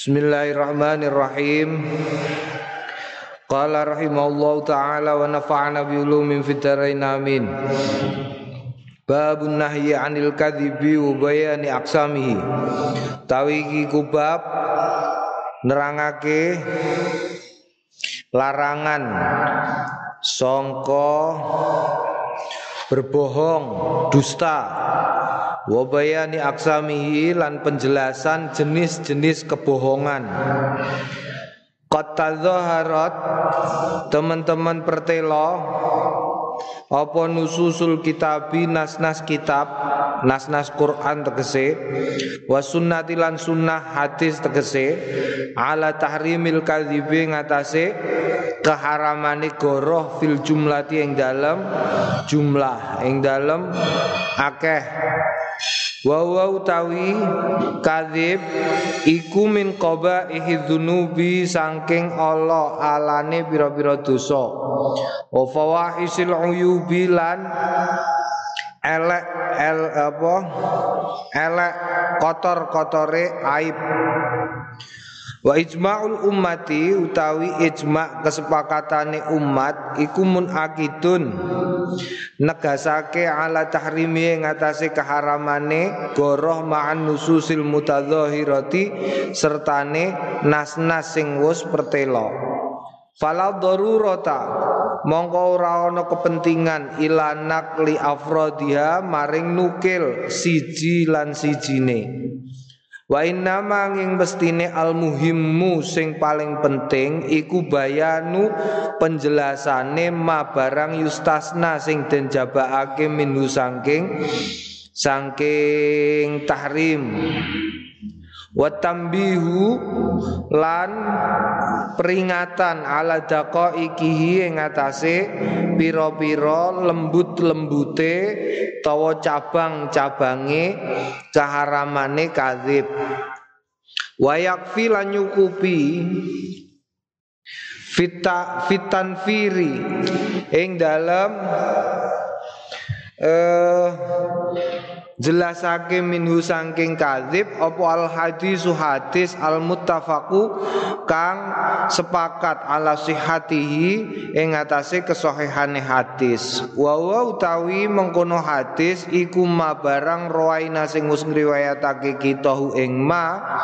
Bismillahirrahmanirrahim. Qala rahimallahu taala wa nafa'ana bi ulumin fid dharain amin. Babun nahyi 'anil kadhibi wa bayani aqsamihi. Tawi iki kubab nerangake larangan songko berbohong dusta wabayani aksamihi lan penjelasan jenis-jenis kebohongan. Kota Zoharot teman-teman pertelo apa nususul kitabi nas-nas kitab nas-nas Quran tegese wa sunnati lan sunnah hadis tegese ala tahrimil kadzibi ngatasé keharamane goroh fil jumlati ing dalam jumlah ing dalam akeh Wa wa utawi kadzib iku min qabaihi dzunubi saking Allah alane pira-pira dosa. Wa fawahisil uyubi lan elek el apa? Elek kotor-kotore aib. Wa ijma'ul ummati utawi ijma' kesepakatane umat iku mun akidun. Negasake ala tahrimi ngatasé keharamane goroh ma'an nususil mutadzahirati sertane nas-nas sing wis pertelo. Fala darurata mongko ora ana kepentingan ilanak li afrodiha maring nukil siji lan sijine. Wa inna manging mestine al muhimmu sing paling penting iku bayanu penjelasane ma barang yustasna sing den jabakake minhu saking saking tahrim Watambihu lan peringatan ala dako ikihi yang atase piro-piro lembut-lembute tawa cabang-cabange keharamane kadzib. Wayakfi lan fita fitan firi ing dalam eh jelasake minhu sangking kadzib apa al hadisu hadis al muttafaqu kang sepakat ala sihatihi ing atase kesahihane hadis. Wa utawi mengkono hadis iku ma barang rawaina sing wis ngriwayatake kita ing ma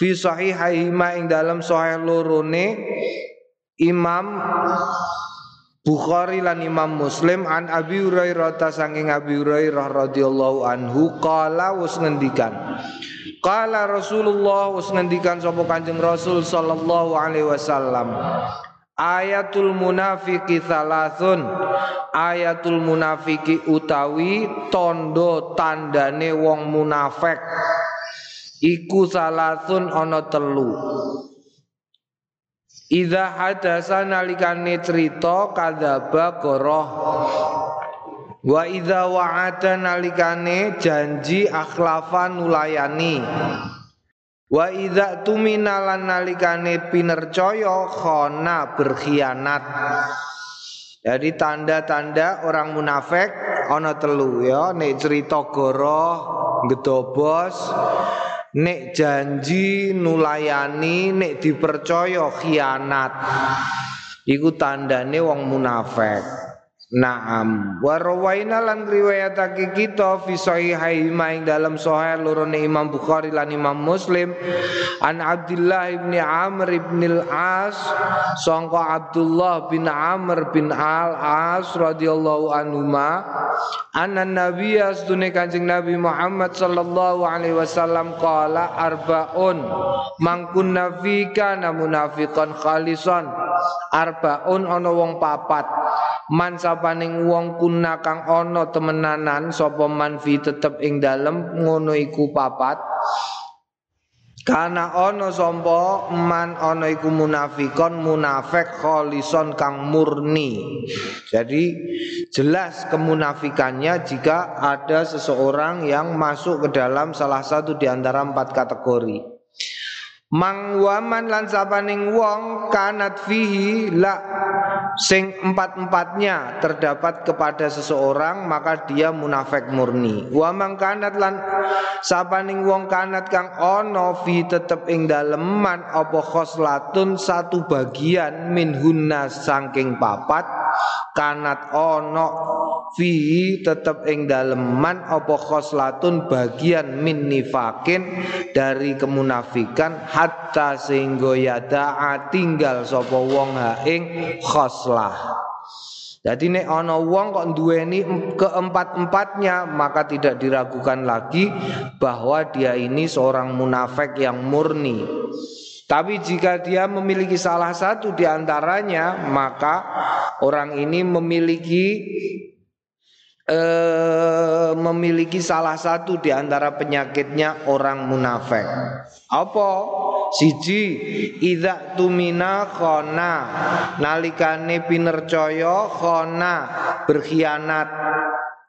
fi sahihahi ma ing dalam sahih lorone Imam Bukhari lan Imam Muslim an Abi Hurairah ta saking Abi Hurairah radhiyallahu anhu qala wis ngendikan. Qala Rasulullah wis ngendikan sapa Kanjeng Rasul sallallahu alaihi wasallam Ayatul munafiki salasun. Ayatul munafiki utawi tondo tandane wong munafik. Iku salasun ana telu Iza hadasa nalikane cerita kadzaba goroh Wa idza wa'ada nalikane janji akhlafa nulayani. Wa idza tumina lan nalikane pinercaya khona berkhianat. Jadi tanda-tanda orang munafik ana telu ya nek cerita goroh gedobos nek janji nulayani nek dipercaya khianat. Iku tandane wong munafik Naam. Wa rawaina lan riwayatake kita fi sahihai maing dalam sahih lorone Imam Bukhari lan Imam Muslim. An Abdullah bin Amr bin Al-As sangka Abdullah bin Amr bin Al-As radhiyallahu anhuma anna Nabi asdune Kanjeng Nabi Muhammad sallallahu alaihi wasallam qala arbaun mangkun nafika na munafiqan khalisan. Arbaun ana wong papat. Man sapaning wong kuna kang ana temenanan sapa man fi tetep ing dalem ngono iku papat Kana ono sompo man ono iku munafikon munafik kholison kang murni. Jadi jelas kemunafikannya jika ada seseorang yang masuk ke dalam salah satu di antara empat kategori. Mang waman lan sapaning wong kanat fihi la sing empat-empatnya terdapat kepada seseorang maka dia munafik murni. Wa mangkanat lan sapaning wong kanat kang ono fi tetep ing daleman apa khoslatun satu bagian min hunna saking papat kanat ono fi tetep ing daleman apa khoslatun bagian min nifakin dari kemunafikan hatta sehingga yada tinggal sapa wong ha ing khos khoslah. Jadi nek ana wong kok duweni keempat-empatnya maka tidak diragukan lagi bahwa dia ini seorang munafik yang murni. Tapi jika dia memiliki salah satu di antaranya maka orang ini memiliki eh, memiliki salah satu di antara penyakitnya orang munafik. Apa? Siji idza tumina khona nalikane pinercaya khona berkhianat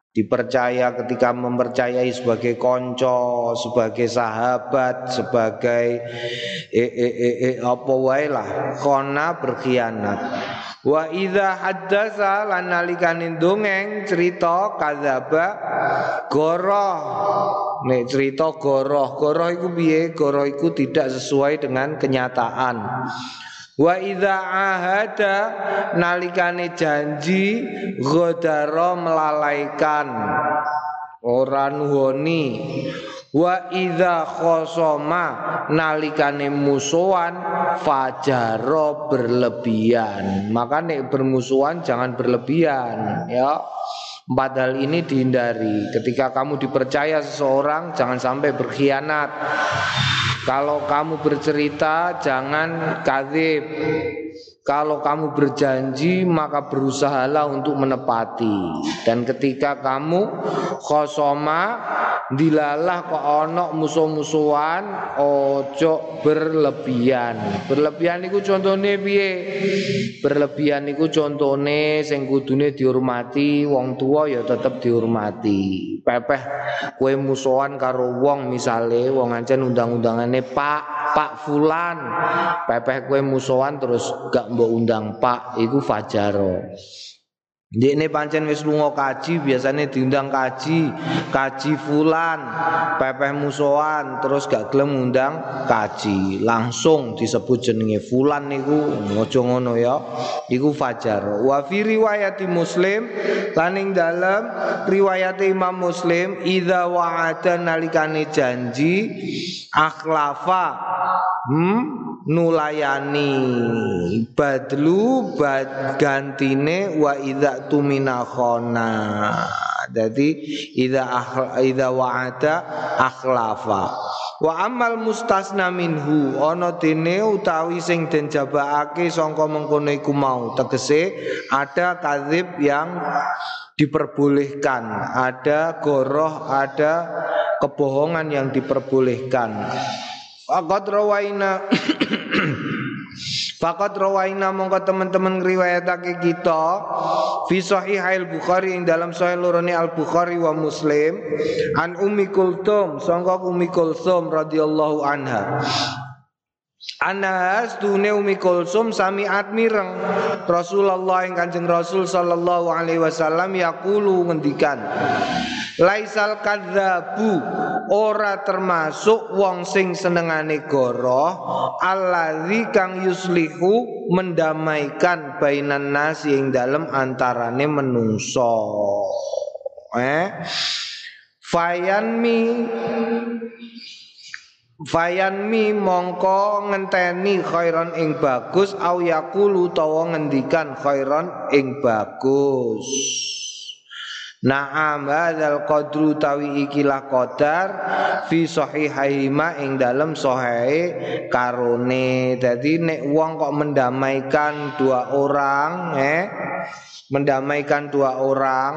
dipercaya ketika mempercayai sebagai konco, sebagai sahabat, sebagai e, e, e, e, apa wae lah, khona berkhianat. Wa idza haddasa lan nalikane dongeng cerita kadzaba goroh. Nek cerita goroh, goroh iku piye? Goroh iku tidak sesuai dengan kenyataan. Wa idza ahada nalikane janji godaro melalaikan. Ora nuhoni. Wa idza khosoma nalikane musuhan fajaro berlebihan. Maka nek bermusuhan jangan berlebihan ya. Empat hal ini dihindari. Ketika kamu dipercaya seseorang Jangan sampai berkhianat Kalau kamu bercerita Jangan kadib kalau kamu berjanji maka berusahalah untuk menepati. Dan ketika kamu khosoma Dilalah kok onok musuh-musuhan Ojo berlebihan. Berlebihan itu contohnya biye Berlebihan itu contohnya Sing kudune dihormati Wong tua ya tetap dihormati. Pepeh kue musuhan karo wong misale Wong ancen undang-undangannya pak Pak Fulan. Pepeh kue musuhan terus gak mbok undang Pak iku fajaro. Ini pancen wis lunga kaji biasanya diundang kaji, kaji fulan, pepeh musoan terus gak gelem undang kaji. Langsung disebut jenenge fulan niku ngojo ngono ya. Iku fajar. Wa fi riwayat Muslim laning dalam riwayat Imam Muslim idza wa'ada nalikane janji akhlafa hmm nulayani. Badlu bad gantine wa idza tumina khona. Jadi idza idza wa'ada akhlafa. Wa amal mustasna minhu ana dene utawi sing den jabaake sangka mengkono iku mau. Tegese ada kadzib yang diperbolehkan ada goroh ada kebohongan yang diperbolehkan Faqad rawaina. Fakat rawaina mongko teman-teman riwayatake kita fi sahihail Bukhari ing dalam sahih lorone Al Bukhari wa Muslim an Ummi Kulthum sangka Ummi Kulthum radhiyallahu anha. Anas dune Umi Kulsum sami mireng Rasulullah yang Kanjeng Rasul sallallahu alaihi wasallam yaqulu ngendikan Laisal kadzabu ora termasuk wong sing senengane goroh allazi kang yuslihu mendamaikan bainan nasi ing dalem antarane menungso. Eh? Fayanmi Fayanmi mongko ngenteni khairon ing bagus au yaqulu tawa ngendikan khairon ing bagus Naam hadzal qadru tawi ikilah qadar fi sahihaihima ing dalem sahih karone. Dadi nek wong kok mendamaikan dua orang eh mendamaikan dua orang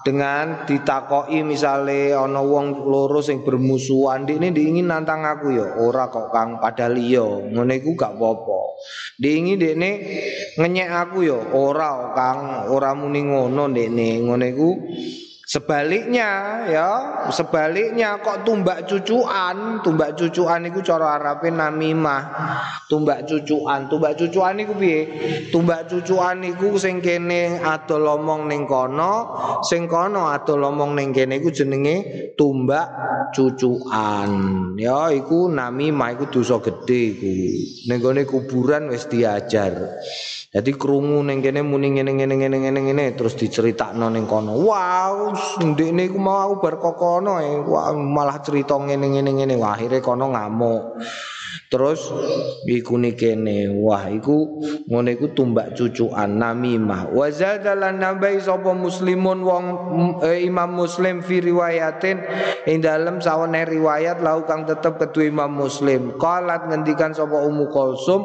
dengan ditakoi misalnya ono wong loro sing bermusuhan di ini diingin nantang aku ya ora kok kang. Pada liyo ngono iku gak popo diingin di ini ngenyek aku ya ora kang. Ora muni ngono di ini ngono iku Sebaliknya ya, sebaliknya kok tumbak cucuan, tumbak cucuan iku cara Arabe namimah. Tumbak cucuan, tumbak cucuan iku piye? Tumbak cucuan iku sing kene adol omong ning kono, sing kono adol omong ning kene iku jenenge tumbak cucuan. Ya iku namimah iku dosa gedhe iku. Ning kuburan wis diajar. Jadi krungu ning kene muni ngene ngene ngene ngene ngene terus diceritakno ning kono. Wow, ndekne iku mau bar kokono e. malah cerita ngene ngene ngene. Wah, akhire kono ngamuk. Terus iku kene wah iku ngono iku tumbak cucuan namimah. Wa zadalan nambahi sapa muslimun wong eh, Imam Muslim fi riwayatin ing dalem sawene riwayat lau kang tetep kedua Imam Muslim. Qalat ngendikan sapa Ummu Kulsum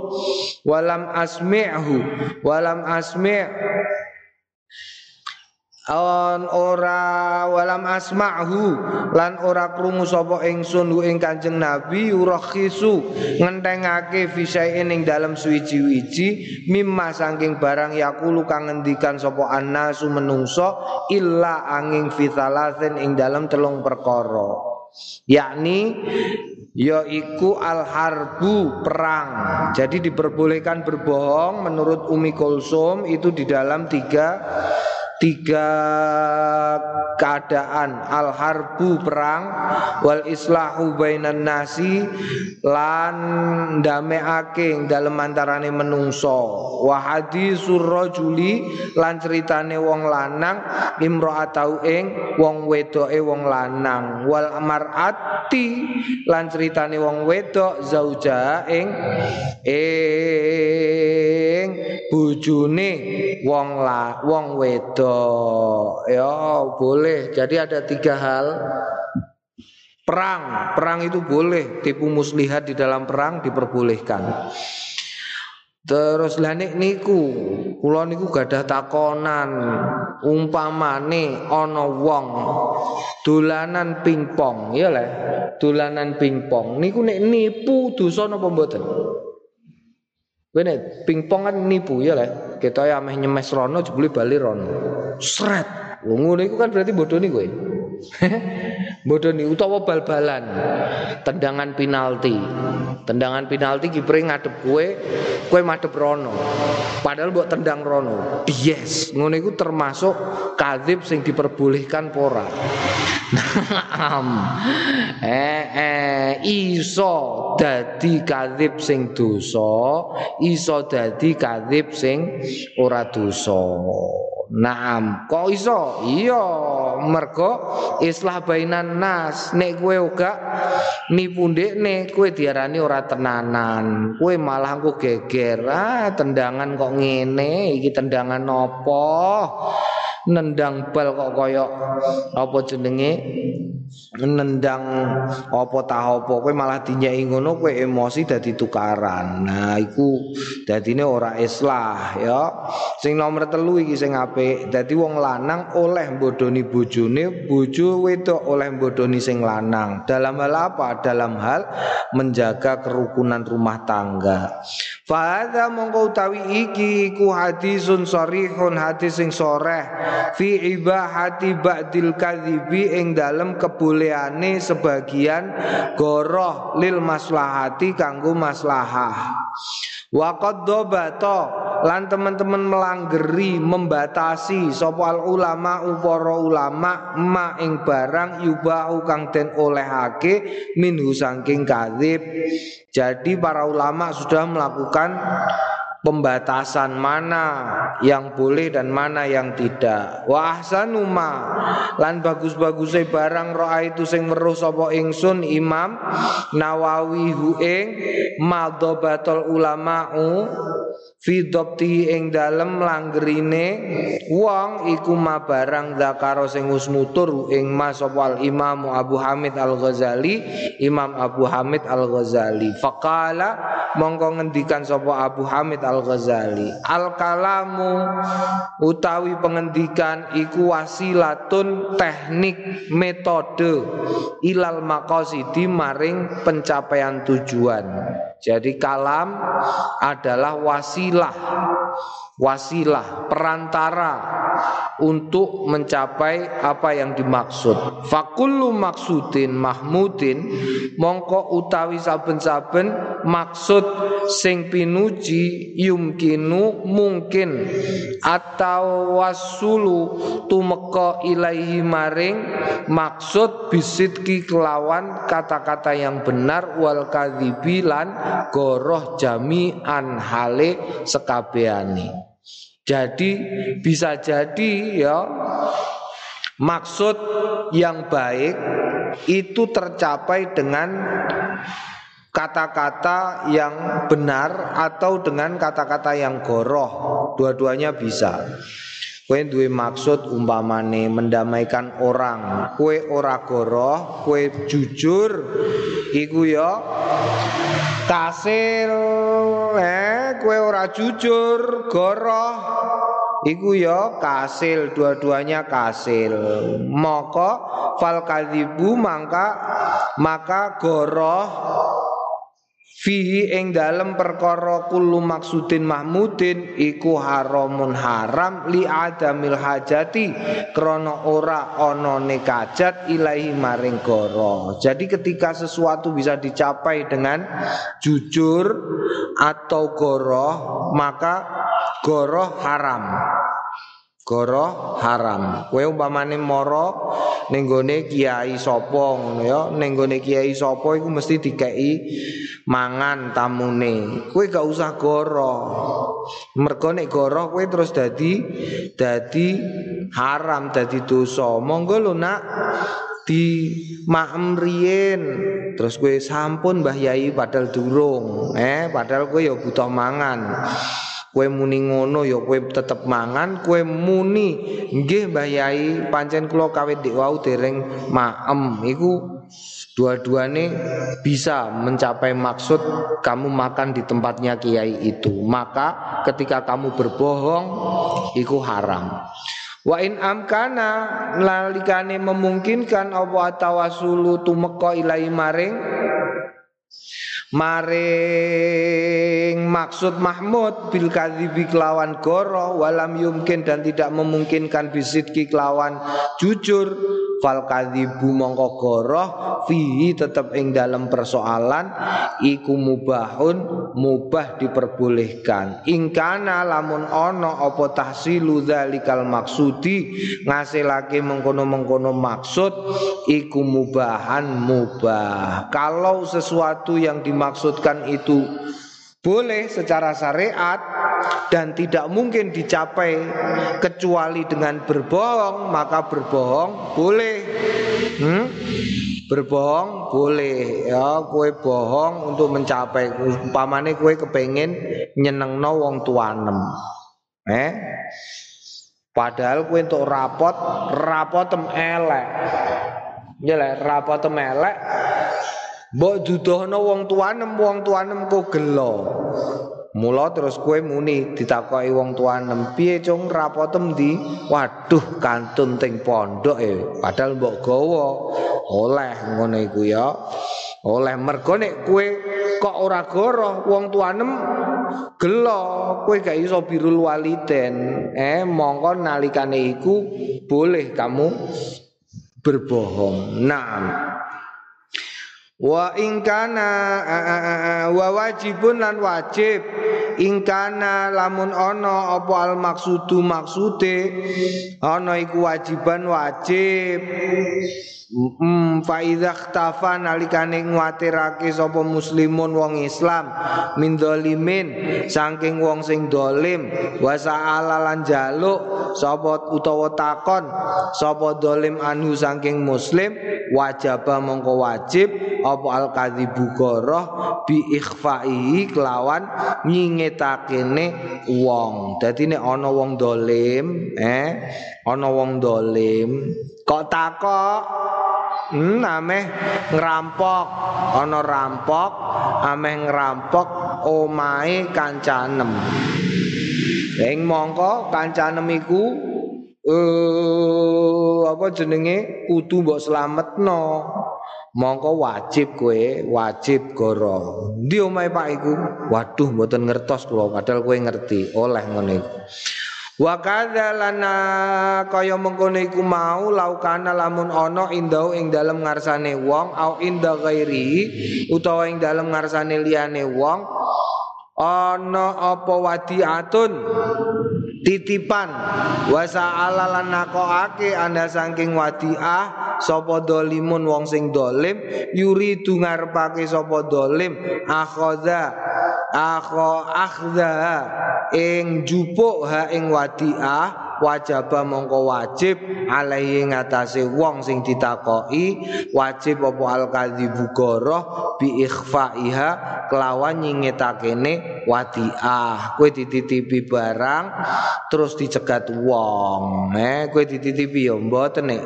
walam asmi'hu walam asmi' on ora walam asma'hu lan ora krungu sapa ingsun ing Kanjeng Nabi yurakhisu ngentengake fisain ing dalam suwiji-wiji mimma saking barang yakulu kang ngendikan sapa annasu menungso illa angin fitalasin ing dalam telung perkara. Yakni yaiku al harbu perang. Jadi diperbolehkan berbohong menurut Umi Kulsum itu di dalam tiga tiga keadaan al harbu perang wal islahu bainan nasi lan dameake dalam antarane menungso wa hadisur rajuli lan ceritane wong lanang imraatau ing wong wedoke wong lanang wal mar'ati lan ceritane wong wedok zauja ing ing bojone wong la wong wedok ya boleh. Jadi ada tiga hal. Perang, perang itu boleh. Tipu muslihat di dalam perang diperbolehkan. Terus lanik niku, kula niku gadah takonan umpamane ana wong dolanan pingpong, ya le. Dolanan pingpong niku nek nipu dosa napa mboten? Bener, pingpong kan nipu ya le. Kita ya ameh nyemes rono jebule bali rono. Sret. Wong ngono iku kan berarti bodoni kowe. bodoni utawa bal-balan. Tendangan penalti. Tendangan penalti kiper ngadep kowe, kowe madhep rono. Padahal mbok tendang rono. Yes, ngono iku termasuk kadzib sing diperbolehkan pora. Naam. eh eh iso dadi kadzib sing dosa, iso dadi kadzib sing ora dosa. Naam, kok iso? Iya, mergo islah bainan nas. Nek kowe uga nipu ndekne, kowe diarani ora tenanan. Kowe malah engko geger. Ah, tendangan kok ngene, iki tendangan nopo? nendang bal kok koyok apa jenenge nendang apa tah apa kowe malah dinyai ngono kowe emosi dadi tukaran. Nah iku dadine ora islah ya. Sing nomor telu iki sing apik dadi wong lanang oleh bodoni bojone bojo wedok oleh bodoni sing lanang. Dalam hal apa? Dalam hal menjaga kerukunan rumah tangga. Fa mongko utawi iki iku hadisun sarihun hadis sing soreh. Fi ibahati ba'dil kadhibi ing dalem keboleane sebagian goroh lil maslahati kanggo maslahah. Wa qaddabata lan teman-teman melanggeri membatasi sapa ulama upara ulama ma ing barang yubahu kang den olehake minhu saking kadzib. Jadi para ulama sudah melakukan pembatasan mana yang boleh dan mana yang tidak. Wa ahsanuma lan bagus-baguse barang roa itu sing weruh sapa ingsun Imam Nawawi hu ing madhabatul ulama'u fi dhabti ing dalem langgerine wong iku barang zakaro sing wis nutur ing mas Imam Abu Hamid Al Ghazali Imam Abu Hamid Al Ghazali faqala mongko ngendikan sapa Abu Hamid Al Ghazali al kalamu utawi pengendikan iku wasilatun teknik metode ilal maqasidi maring pencapaian tujuan jadi kalam adalah wasilah wasilah, perantara untuk mencapai apa yang dimaksud. Fakullu maksudin mahmudin mongko utawi saben-saben maksud sing pinuji yumkinu mungkin atau wasulu tumeka ilaihi maring maksud bisidki kelawan kata-kata yang benar wal kadzibilan goroh jami'an hale sekabeane. Jadi bisa jadi ya maksud yang baik itu tercapai dengan kata-kata yang benar atau dengan kata-kata yang goroh. Dua-duanya bisa. Kue duwe maksud umpamane mendamaikan orang, kue ora goroh, kue jujur, iku ya kasil, eh, kue ora jujur, goroh, iku ya kasil, dua-duanya kasil. Maka fal kadibu maka maka goroh Fihi ing dalem perkara kullu maksudin mahmudin iku haramun haram li adamil hajati krana ora ana nekajat ilahi maring goro. Jadi ketika sesuatu bisa dicapai dengan jujur atau goroh maka goroh haram. Goro haram. Kowe umpamane mara ning kiai sapa ngono ya, ning kiai sapa iku mesti dikeki mangan tamune. Kowe gak usah goro. Mergo nek goro kowe terus dadi dadi haram, dadi dosa. Monggo lho nak di maem rien terus kowe sampun Mbah Yai padahal durung eh padahal kowe ya butuh mangan Kue muni ngono ya kue tetep mangan, kue muni nggih Mbah Yai pancen kula kawit dik wau dereng maem iku dua-duane bisa mencapai maksud kamu makan di tempatnya kiai itu. Maka ketika kamu berbohong iku haram. Wa in amkana lalikane memungkinkan apa tawasulu tumeka ilai maring maring maksud Mahmud bil kadzibi kelawan goro walam yumkin dan tidak memungkinkan bisidki kelawan jujur. Fal kadzibu mongko goroh fihi tetap ing dalam persoalan iku mubahun mubah diperbolehkan. Ingkana lamun ono opo tahsilu dzalikal maksudi ngasilake mengkono-mengkono maksud iku mubahan mubah. Kalau sesuatu yang dimaksudkan itu boleh secara syariat dan tidak mungkin dicapai kecuali dengan berbohong maka berbohong boleh. Hmm? berbohong boleh ya. Kue bohong untuk mencapai umpamane kue kepengen nyeneng wong tuanem. Eh? Padahal kue untuk rapot rapot elek. Ya rapot tem elek Mbok dudohno wong tuanem wong tuanem kok gelo. Mula terus kue muni ditakoki wong tuanem, piye cung rapotem di? Waduh kantun teng pondok e. Padahal mbok gawa oleh ngono iku ya. Oleh mergo nek kue kok ora goroh wong tuanem gelo kue gak iso birul waliden eh mongko nalikane iku boleh kamu berbohong nah Wa ingkana wa wajibun lan wajib ingkana lamun ono apa al maksudu maksude ono iku wajiban wajib. Mm, fa idza ikhtafa nalikane nguatirake sapa muslimun wong Islam min dolimin saking wong sing dolim wa sa'ala lan jaluk sapa utawa takon sapa dolim anu saking muslim wajib mongko wajib apa al kadzibu bi ikhfai kelawan nyingetakene wong. Dadi nek ana wong dolim eh ana wong dolim kok takok? Hmm, ameh ngerampok. Ana rampok ameh ngerampok omahe kancanem. Ing mongko kancanem iku eh apa jenenge? Kudu mbok slametno mongko wajib kue wajib goro. Di omai pak iku? Waduh mboten ngertos kula padahal kue ngerti. Oleh ngene Wa lana kaya mengkono iku mau laukana lamun ana indau ing dalem ngarsane wong au inda ghairi utawa ing dalem ngarsane liyane wong ana apa wadiatun titipan. Wa sa'ala lan nakokake anda saking wadiah sapa dolimun wong sing dolim yuri ngarepake sapa dolim akhoda akho akhda ing jupuk ha ing wadiah wajaba mongko wajib alaihi ngatasé wong sing ditakoki wajib apa al kadzibu goroh bi ikhfaiha kelawan nyingetakene wadiah kowe dititipi barang terus dicegat wong eh kowe dititipi ya mboten nek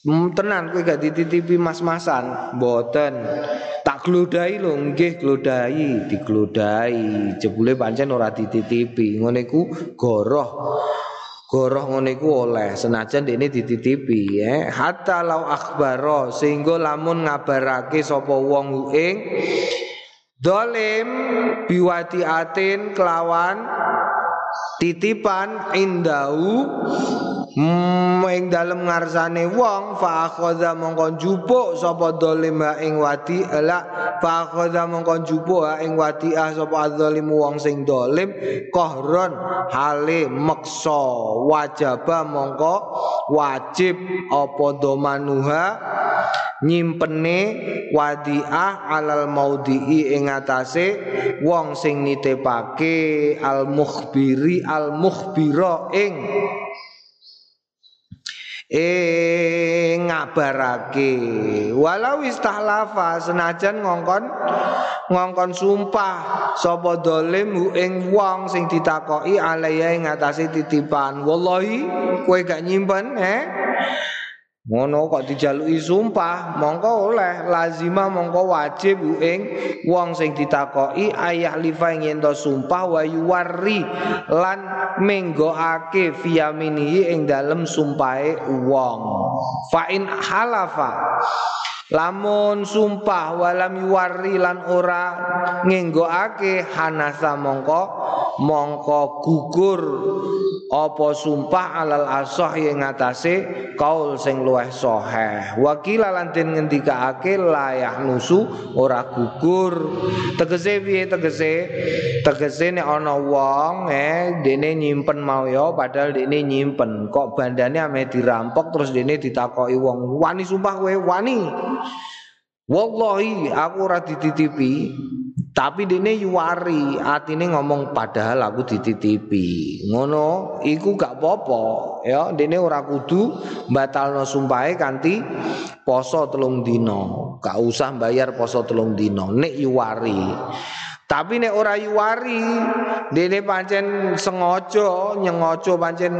Hmm, tenan kowe gak dititipi mas-masan, mboten. Tak glodai lho, nggih glodai, diglodai. Jebule pancen ora dititipi. Ngene iku goroh. Goroh ngene iku oleh senajan dene dititipi ya. Hatta lau akhbaro sehingga lamun ngabarake sapa wong ing dolim biwati atin kelawan titipan indau ing dalem ngarsane wong fa akhadha mongko njupuk sapa dolim ing wati la fa akhadha mongko njupuk ing wati ah sapa zalim wong sing dolim kohron hale meksa wajaba mongko wajib apa domanuha nyimpene wadiah alal maudii ing atase wong sing nitepake al mukhbiri al mukhbira ing eh ngabarake walau istahlafa senajan ngongkon ngongkon sumpah sapa dolim ing wong sing ditakoki alaya ing ngatasé titipan. Wallahi kowe gak nyimpen eh Ngono kok dijaluki sumpah, mongko oleh lazima mongko wajib ing wong sing ditakoki ayah lifa ing sumpah wa yuwari lan menggoake fiyamini ing dalem sumpahe wong. Fa in halafa Lamun sumpah walam yuwari lan ora ngenggoake hanasa mongko mongko gugur apa sumpah alal asoh yang ngatasi kaul sing luweh soheh. Wakila lan den ngendikaake layah nusu ora gugur. Tegese piye tegese? Tegese nek ana wong eh dene nyimpen mau ya padahal dene nyimpen. Kok bandane ame dirampok terus dene ditakoki wong. Wani sumpah kowe wani. Wallahi aku ora dititipi tapi dene yuwari atine ngomong padahal aku dititipi. Ngono iku gak apa-apa ya. Dene ora kudu batalno sumpahe kanthi poso telung dino gak usah bayar poso telung dino nek yuwari tapi nek ora yuwari dene pancen sengaja nyengaja pancen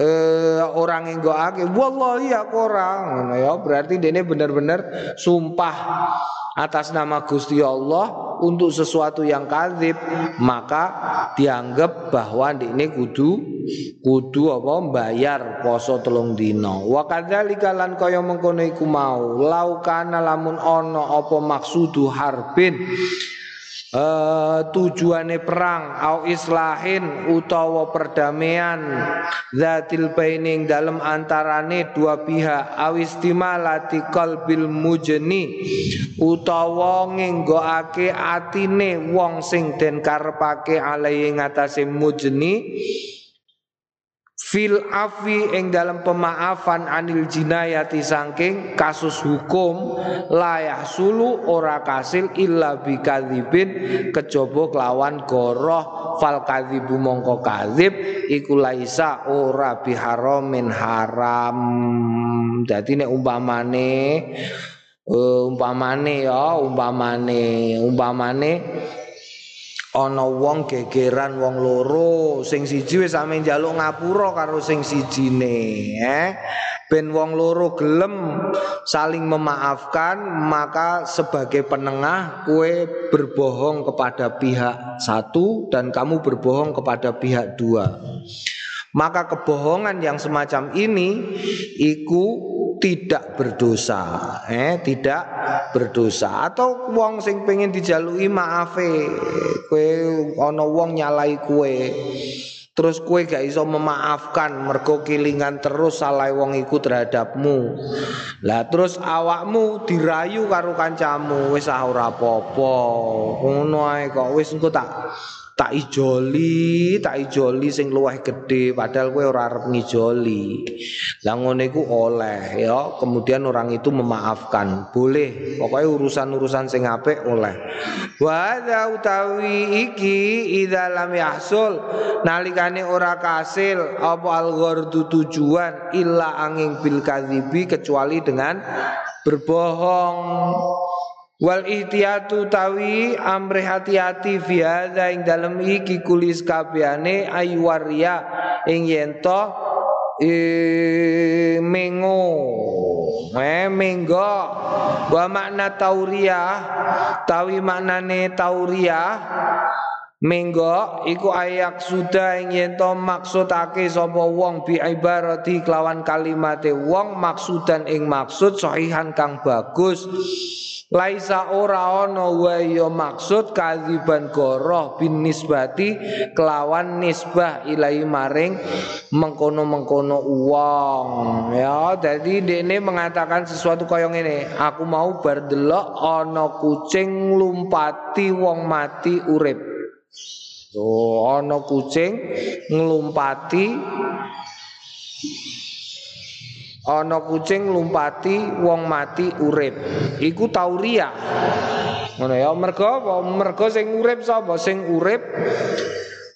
eh, orang ngenggokake wallahi aku ora ngono ya. Berarti dene bener-bener sumpah atas nama Gusti Allah untuk sesuatu yang kadzib maka dianggap bahwa ini kudu kudu apa bayar poso telung dino wa kadzalika lan kaya mengkono iku mau laukana lamun ana apa maksudu harbin uh, tujuane perang au islahin utawa perdamaian. Zatil baining dalam antarane dua pihak. Au istimalati qalbil mujni utawa ngenggoake atine wong sing den karepake alai ngatasé fil afi ing dalam pemaafan anil jinayati sangking kasus hukum layah sulu ora kasil illa bikadzibin kecoba kelawan goroh fal kadzibu mongko kadzib iku laisa ora biharamin haram. Jadi nek umpamane uh, umpamane ya umpamane umpamane ana wong gegeran wong loro sing siji wis ame njaluk ngapura karo sing sijine eh? Ben wong loro gelem saling memaafkan maka sebagai penengah kue berbohong kepada pihak satu dan kamu berbohong kepada pihak dua maka kebohongan yang semacam ini iku tidak berdosa eh tidak berdosa atau wong sing pengen dijalui maafe kue ono wong nyalai kue Terus kue gak iso memaafkan mergo kilingan terus salah wong iku terhadapmu. Lah terus awakmu dirayu karo kancamu wis ora apa-apa. Ngono ae kok wis engko tak ijoli, tak ijoli sing luwih gede padahal kowe ora arep ngijoli. Lah oleh ya, kemudian orang itu memaafkan. Boleh, pokoknya urusan-urusan sing apik oleh. Wa utawi iki idza lam yahsul nalikane ora kasil apa al tujuan illa angin bil kadzibi kecuali dengan berbohong. Wal ihtiyatu tawi amre hati-hati fi ing dalem iki kulis kabehane aywaria ing yento e mengo. Eh menggo. Wa makna tauria tawi maknane tauria Menggo iku ayak sudah ing yen to maksudake sapa wong bi ibarati kelawan kalimate. Wong maksudan ing maksud sahihan kang bagus. Laisa ora ana wa ya maksud kadziban goroh bin nisbati kelawan nisbah ilahi maring mengkono-mengkono uang ya jadi dene mengatakan sesuatu kaya ngene aku mau berdelok ana kucing lumpati wong mati urip Oh, ana kucing nglumpati ana kucing lumpati wong mati urip. Iku tauria ngono ya mergo apa? Mergo sing urip sapa? Sing urip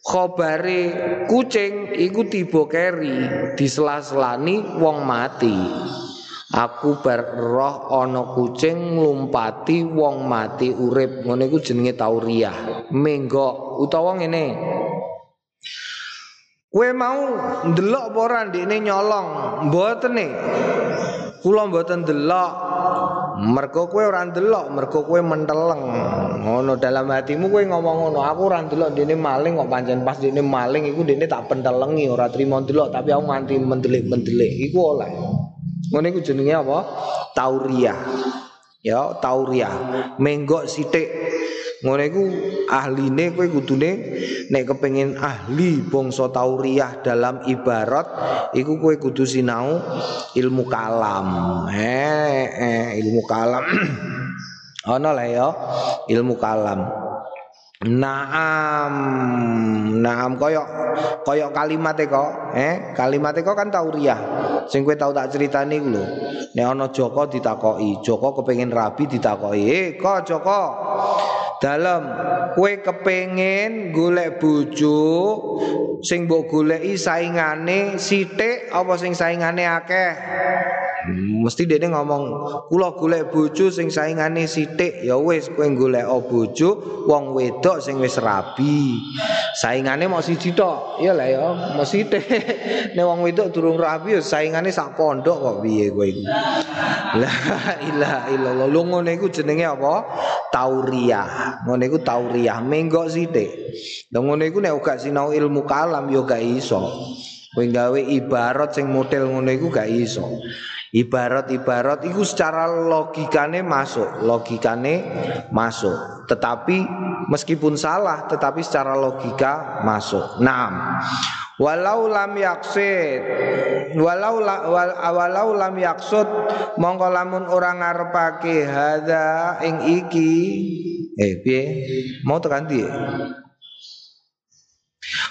khobare kucing iku tiba keri disela-selani wong mati Aku berroh ana kucing nglumpati wong mati urip ngono iku jenenge tauriah menggo utawa ngene Kue mau ndelok apa ora ndekne nyolong? Mboten nih. Kula mboten ndelok. Mergo kowe ora ndelok, mergo kowe menteleng. Ngono dalam hatimu kowe ngomong ngono, aku ora ndelok dene maling kok pancen pas dene maling iku dene tak pentelengi ora trimo ndelok tapi aku nganti mendelik-mendelik iku oleh. Ngono iku jenenge apa? Tauriah. Ya, tauriah. Menggok sithik Ngono iku ahline kowe kudune nek kepengin ahli bangsa tauriah dalam ibarat iku kowe kudu sinau ilmu kalam. Eh, eh ilmu kalam. Ana lah ya ilmu kalam. Naam, naam koyok koyok kalimat kok, eh kalimat kok kan tauriah. Sing kowe tau tak critani iku lho. Nek ana Joko ditakoki, Joko kepengin rabi ditakoki, "Eh, kok Joko?" Dalam kue kepengen golek bojo sing mbok goleki saingane sithik apa sing saingane akeh mesti dia ngomong kula golek bojo sing saingane sithik. Ya wis kowe golek bojo wong wedok sing wis rabi. Saingane mau siji tok. Ya lah ya mau sithik. Nek wong wedok durung rabi ya saingane sak pondok kok piye kowe iku la ilaha illallah. Lu ngono iku jenenge apa? Tauriah ngono iku tauriah menggok sithik. Lha ngono iku nek gak sinau ilmu kalam ya gak iso. Kowe gawe ibarat sing model ngono iku gak iso Ibarat-ibarat itu secara logikane masuk, logikane masuk. Tetapi meskipun salah, tetapi secara logika masuk. Naam. Walau lam yaksid Walau la, wal, walau lam yaksud Mongko lamun orang ngarepake hadza ing iki Eh piye Mau tekan piye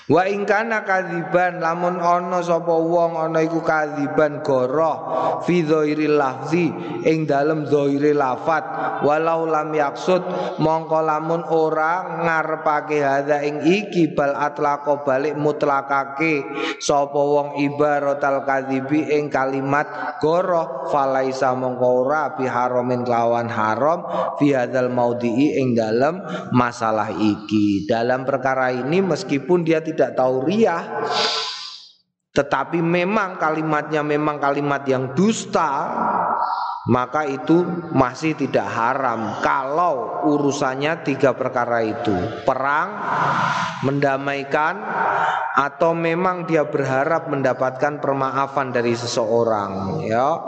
Wa ingkana kadziban lamun ana sapa wong ana iku kadziban goroh fi dhairil lafzi ing dalem dhaire lafat. Walau lam yaksud mongko lamun ora ngarepake hadza ing iki bal atlaqa balik mutlakake sapa wong ibaratal kadzibi ing kalimat goroh falaisa mongko ora bi haramin lawan haram fi hadzal maudhi'i ing dalem masalah iki. Dalam perkara ini meskipun dia tidak tidak tahu riah tetapi memang kalimatnya memang kalimat yang dusta maka itu masih tidak haram kalau urusannya tiga perkara itu. Perang mendamaikan atau memang dia berharap mendapatkan permaafan dari seseorang ya.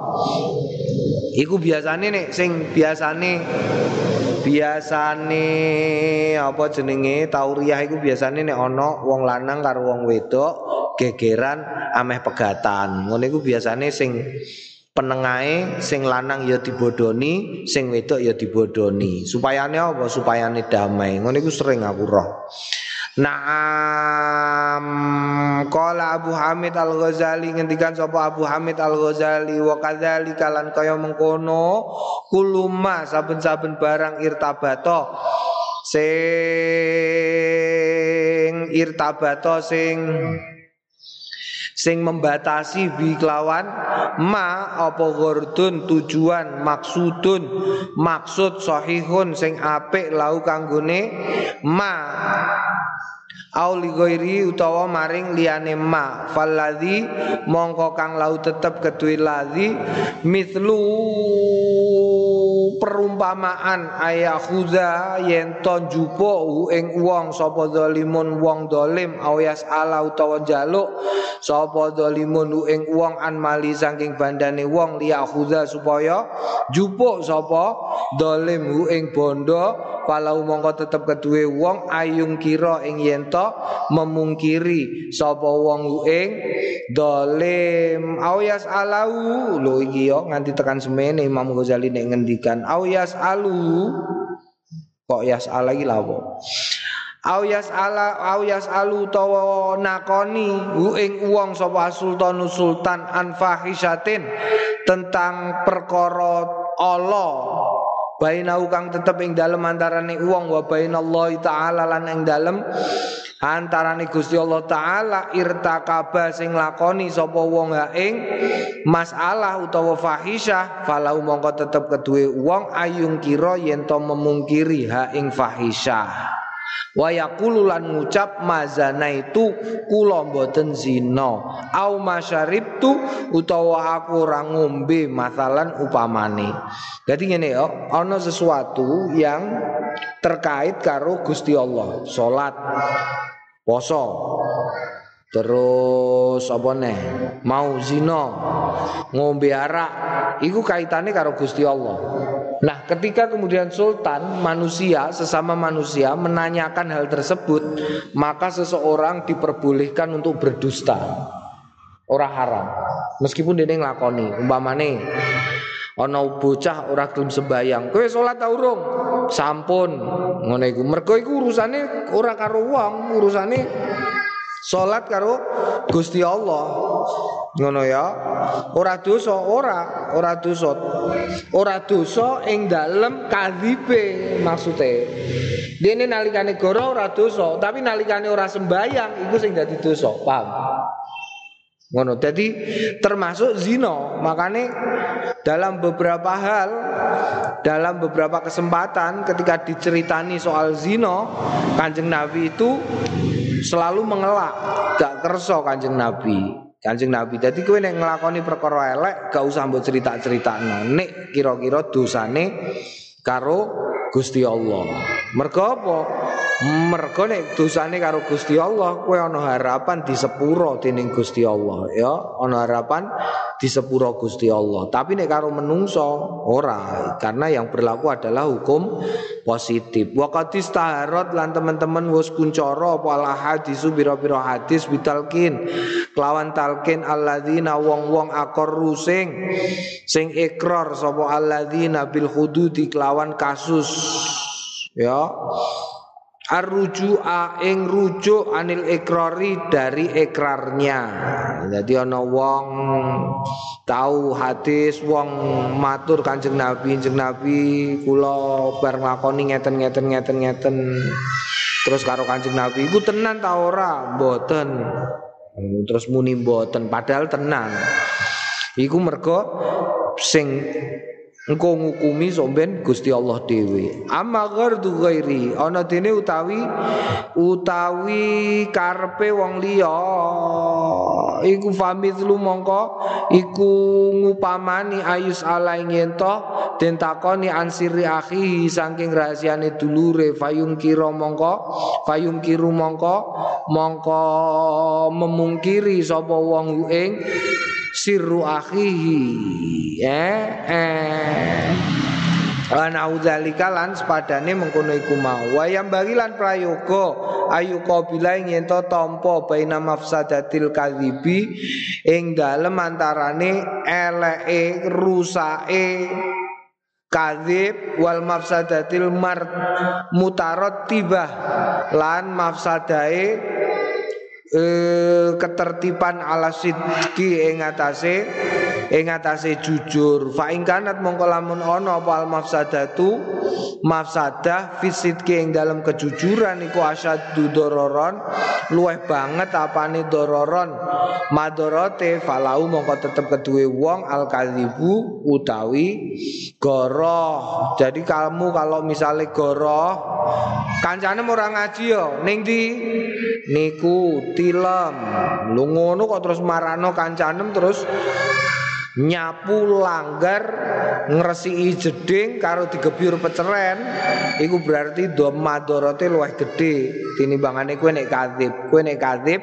Iku biasanya nih sing biasane biasane apa jenenge tauriah iku biasane nek ana wong lanang karo wong wedok gegeran ameh pegatan. Ngono iku biasane sing penengahe sing lanang ya dibodoni, sing wedok ya dibodoni. Supayane apa? Supayane damai. Ngono iku sering aku roh. Naam Qala Abu Hamid Al-Ghazali ngendikan sapa Abu Hamid Al-Ghazali wa kadzali kalan kaya mengkono kuluma saben-saben barang irtabato sing irtabato sing sing membatasi bi kelawan ma apa ghordun tujuan maksudun. Maksud sahihun sing apik lau kanggone ma au ghairi utawa maring liyane ma. Falladzi mongko kang lau tetep kedue ladzi mithlu perumpamaan ayakhuza yen to jupo ing wong sapa zalimun wong dolim awyas ala utawa jaluk sapa zalimun ing wong an mali saking bandane wong liyakhuza supaya jupo sapa dolim ing bondo palau mongko tetep kedue wong ayung kira ing yen memungkiri sapa wong ing dolim. Awyas alau. Lho iki yo nganti tekan semene Imam Ghazali nek ngendikan awyas alu. Kok yas ala iki lawo Awyas ala awyas alu tawa nakoni ing wong sapa sultan sultan anfahisatin tentang perkara Allah. Bainau kang tetep ing dalem antarane wong wa bainallahi taala lan ing dalem antarane Gusti Allah taala irtakaba sing lakoni sapa wong ha ing masalah utawa fahisyah falau mongko tetep kedue wong ayung kira yen to memungkiri ha ing fahisyah. Wa ngucap mazana itu mboten zina. Au masyaribtu utawa aku ora ngombe masalan upamane. Dadi ngene ya ana sesuatu yang terkait karo Gusti Allah salat poso terus apa nih mau zina. Ngombe arak. Iku kaitannya karo Gusti Allah. Nah ketika kemudian sultan manusia sesama manusia menanyakan hal tersebut maka seseorang diperbolehkan untuk berdusta. Orang haram. Meskipun dia ngelakoni umpamane ana bocah ora gelem sembayang kowe salat ta urung sampun ngono iku mergo iku urusane ora karo wong urusane Salat karo Gusti Allah. Ngono ya. Ora dosa, ora, ora dosa. Ora dosa ing dalem kadhibe maksude. Dene nalikane goro ora dosa, tapi nalikane ora sembayang iku sing dadi dosa. Paham? Ngono. Jadi termasuk zina. Makanya dalam beberapa hal dalam beberapa kesempatan ketika diceritani soal zina, Kanjeng Nabi itu selalu mengelak, gak kerso kanjeng Nabi. Kanjeng Nabi. Jadi kowe nek nglakoni perkara elek gak usah mbok cerita-cerita nek kira-kira dosane karo Gusti Allah. Mergo apa? Mergo nek dosane karo Gusti Allah, kowe ana harapan di sepuro dening Gusti Allah, ya. Ana harapan di sepuro Gusti Allah. Tapi nek karo menungso ora, karena yang berlaku adalah hukum positif. Wa taharot lan teman-teman wis kuncara apa al hadisu biro-biro hadis bitalkin kelawan talkin alladzina wong-wong akor rusing sing ikrar sapa alladzina bil hududi kelawan kasus ya Arruju'a ing rujuk anil ikrari dari ikrarnya. Jadi ana wong tahu hadis wong matur Kanjeng Nabi, Kanjeng Nabi kula bar nglakoni ngeten ngeten ngeten ngeten. Terus karo Kanjeng Nabi iku tenan ta ora? Mboten. Terus muni mboten padahal tenan. Iku mergo sing engko ngukumi somben Gusti Allah dhewe. Amma ghardu ghairi ana dene utawi utawi karepe wong liya. Iku famithlu mongko iku ngupamani ayus ala yen to den takoni ansiri akhi saking rahasiane dulure. Fayung kira mongko fayung kiru mongko mongko memungkiri sapa wong ing sirru akhihi eh eh Lan audzalika lan sepadane mengkono iku mau. Wayam bagilan prayoga ayu qabila yen to tampa baina mafsadatil kadzibi ing dalem antarane eleke rusake kadzib wal mafsadatil mar mutarot tibah lan mafsadae eh, ketertiban ala sidki ing atase ing atase jujur fa ing kanat mongko lamun ana apa al mafsadatu mafsadah fisidki ing dalam kejujuran iku asyaddu dororon luweh banget apane dororon. Madorote falau mongko tetep keduwe wong al kadzibu utawi goroh. Jadi kamu kalau misalnya goroh kancane ora ngaji yo ning di niku tilem. Lu ngono kok terus marano kancanem terus nyapu langgar ngresiki jeding karo digebyur peceren. Iku berarti do madorote luwih gedhe tinimbangane kowe nek kadzib. Kowe nek kadzib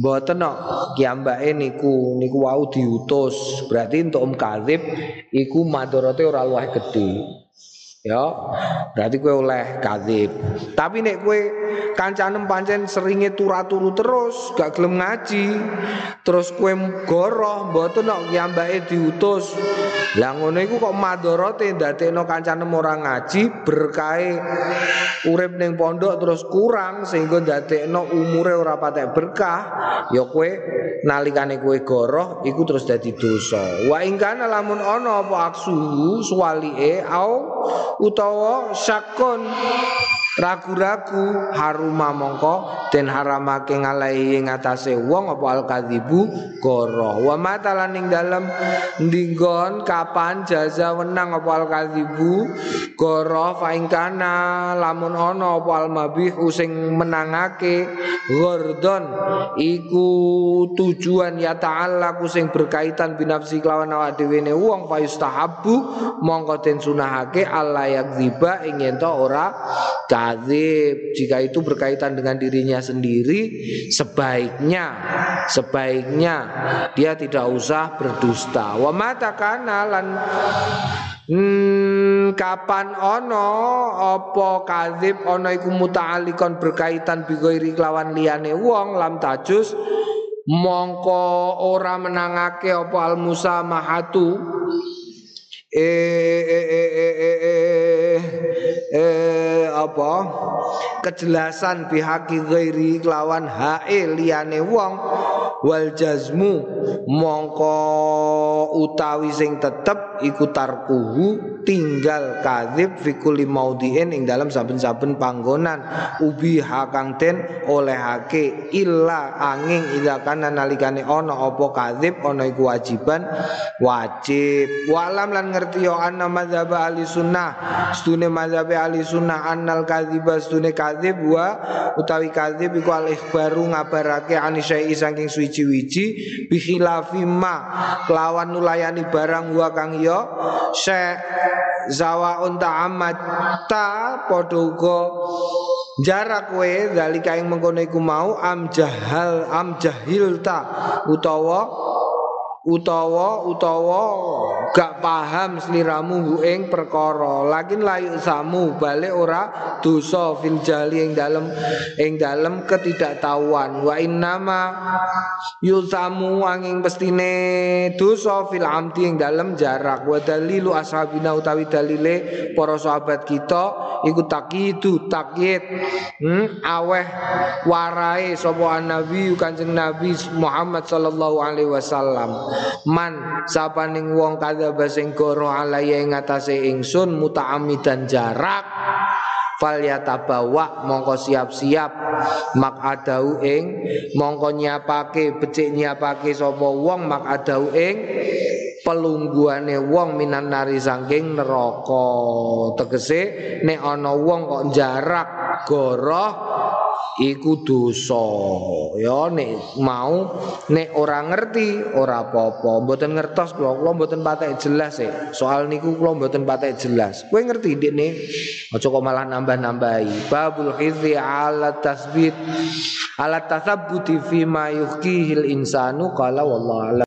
mboten kok kiambake niku niku wau diutus. Berarti untuk om kadzib iku madorote ora luwih gedhe ya berarti kowe oleh kadzib. Tapi nek kowe kancanem pancen seringe turu terus gak gelem ngaji terus kue goroh mboten kok kiambake diutus. Lah ngono iku kok madharate ndadekno kancanem ora ngaji berkahe urip ning pondok terus kurang sehingga ndadekno umure ora patek berkah. Ya kue nalikane kue goroh iku terus dadi dosa. Wa ingkana lamun ana apa aksu suwalike au utawa syakon ragu-ragu haruma mongko den haramake ngalahi ing atase wong apa al kadzibu goro. Wa matalan ing dalem ndinggon kapan jaza wenang apa al kadzibu goro fa ing kana lamun ana apa al mabih sing menangake? Gordon iku tujuan ya ta'ala sing berkaitan binafsi kelawan awak dhewe ne wong fa yustahabbu mongko den sunahake Allah yakdziba ing ora kadzib jika itu berkaitan dengan dirinya sendiri sebaiknya sebaiknya dia tidak usah berdusta. Wa mata Hmm, kapan ono apa kadzib ono iku muta'alliqon berkaitan bigoiri lawan liyane wong lam tajus mongko ora menangake apa al musamahatu eh eh eh eh eh, eh, eh apa? Kejelasan bihaki ghairi kelawan hae liyane wong. Wal jazmu mongko utawi sing tetep iku tarkuhu tinggal kadzib fikuli maudhi'in ing dalam saben-saben panggonan. Ubi hakang den olehake illa angin ida kana nalikane ana apa kadzib ana iku wajiban. Wajib. Walam lan ngerti yo anna madzhab ahli sunnah. Stune madzhab ahli sunnah annal kadziba stune kadzib wa utawi kadzib iku al ikhbaru ngabarake anisyai saking suci-wici bi khilafi ma. Kelawan nulayani barang wa kang yo se zawa unta amat. Ta padha jarak kowe dalika ing mengkono iku mau am jahal am jahil ta utawa utawa utawa gak paham sliramu ing perkara. Lakin layu samu balik ora dosa fil jali ing dalem ing dalem ketidaktahuan. Wa innama yusamu angin pestine dosa fil amti ing dalem jarak. Wa dalilu ashabina utawi dalile para sahabat kita iku takidu takyid hmm, aweh warai sapa nabi kanjeng nabi Muhammad sallallahu alaihi wasallam man sapaning wong kadzaba sing goro alaya ing atase ingsun mutaamidan jarak fal yatabawa mongko siap-siap. Mak adau ing mongko nyiapake becik nyiapake sapa wong mak adau ing pelungguane wong minan nari sangking neraka. Tegese nek ana wong kok jarak goroh iku dosa. Ya nek mau nek ora ngerti ora apa-apa. Mboten ngertos kula kula mboten patek jelas e soal niku kula mboten patek jelas. Kowe ngerti dekne aja kok malah nambah-nambahi. Babul hizi ala tasbit ala tasabbuti fi ma yuhkihil insanu qala wallahu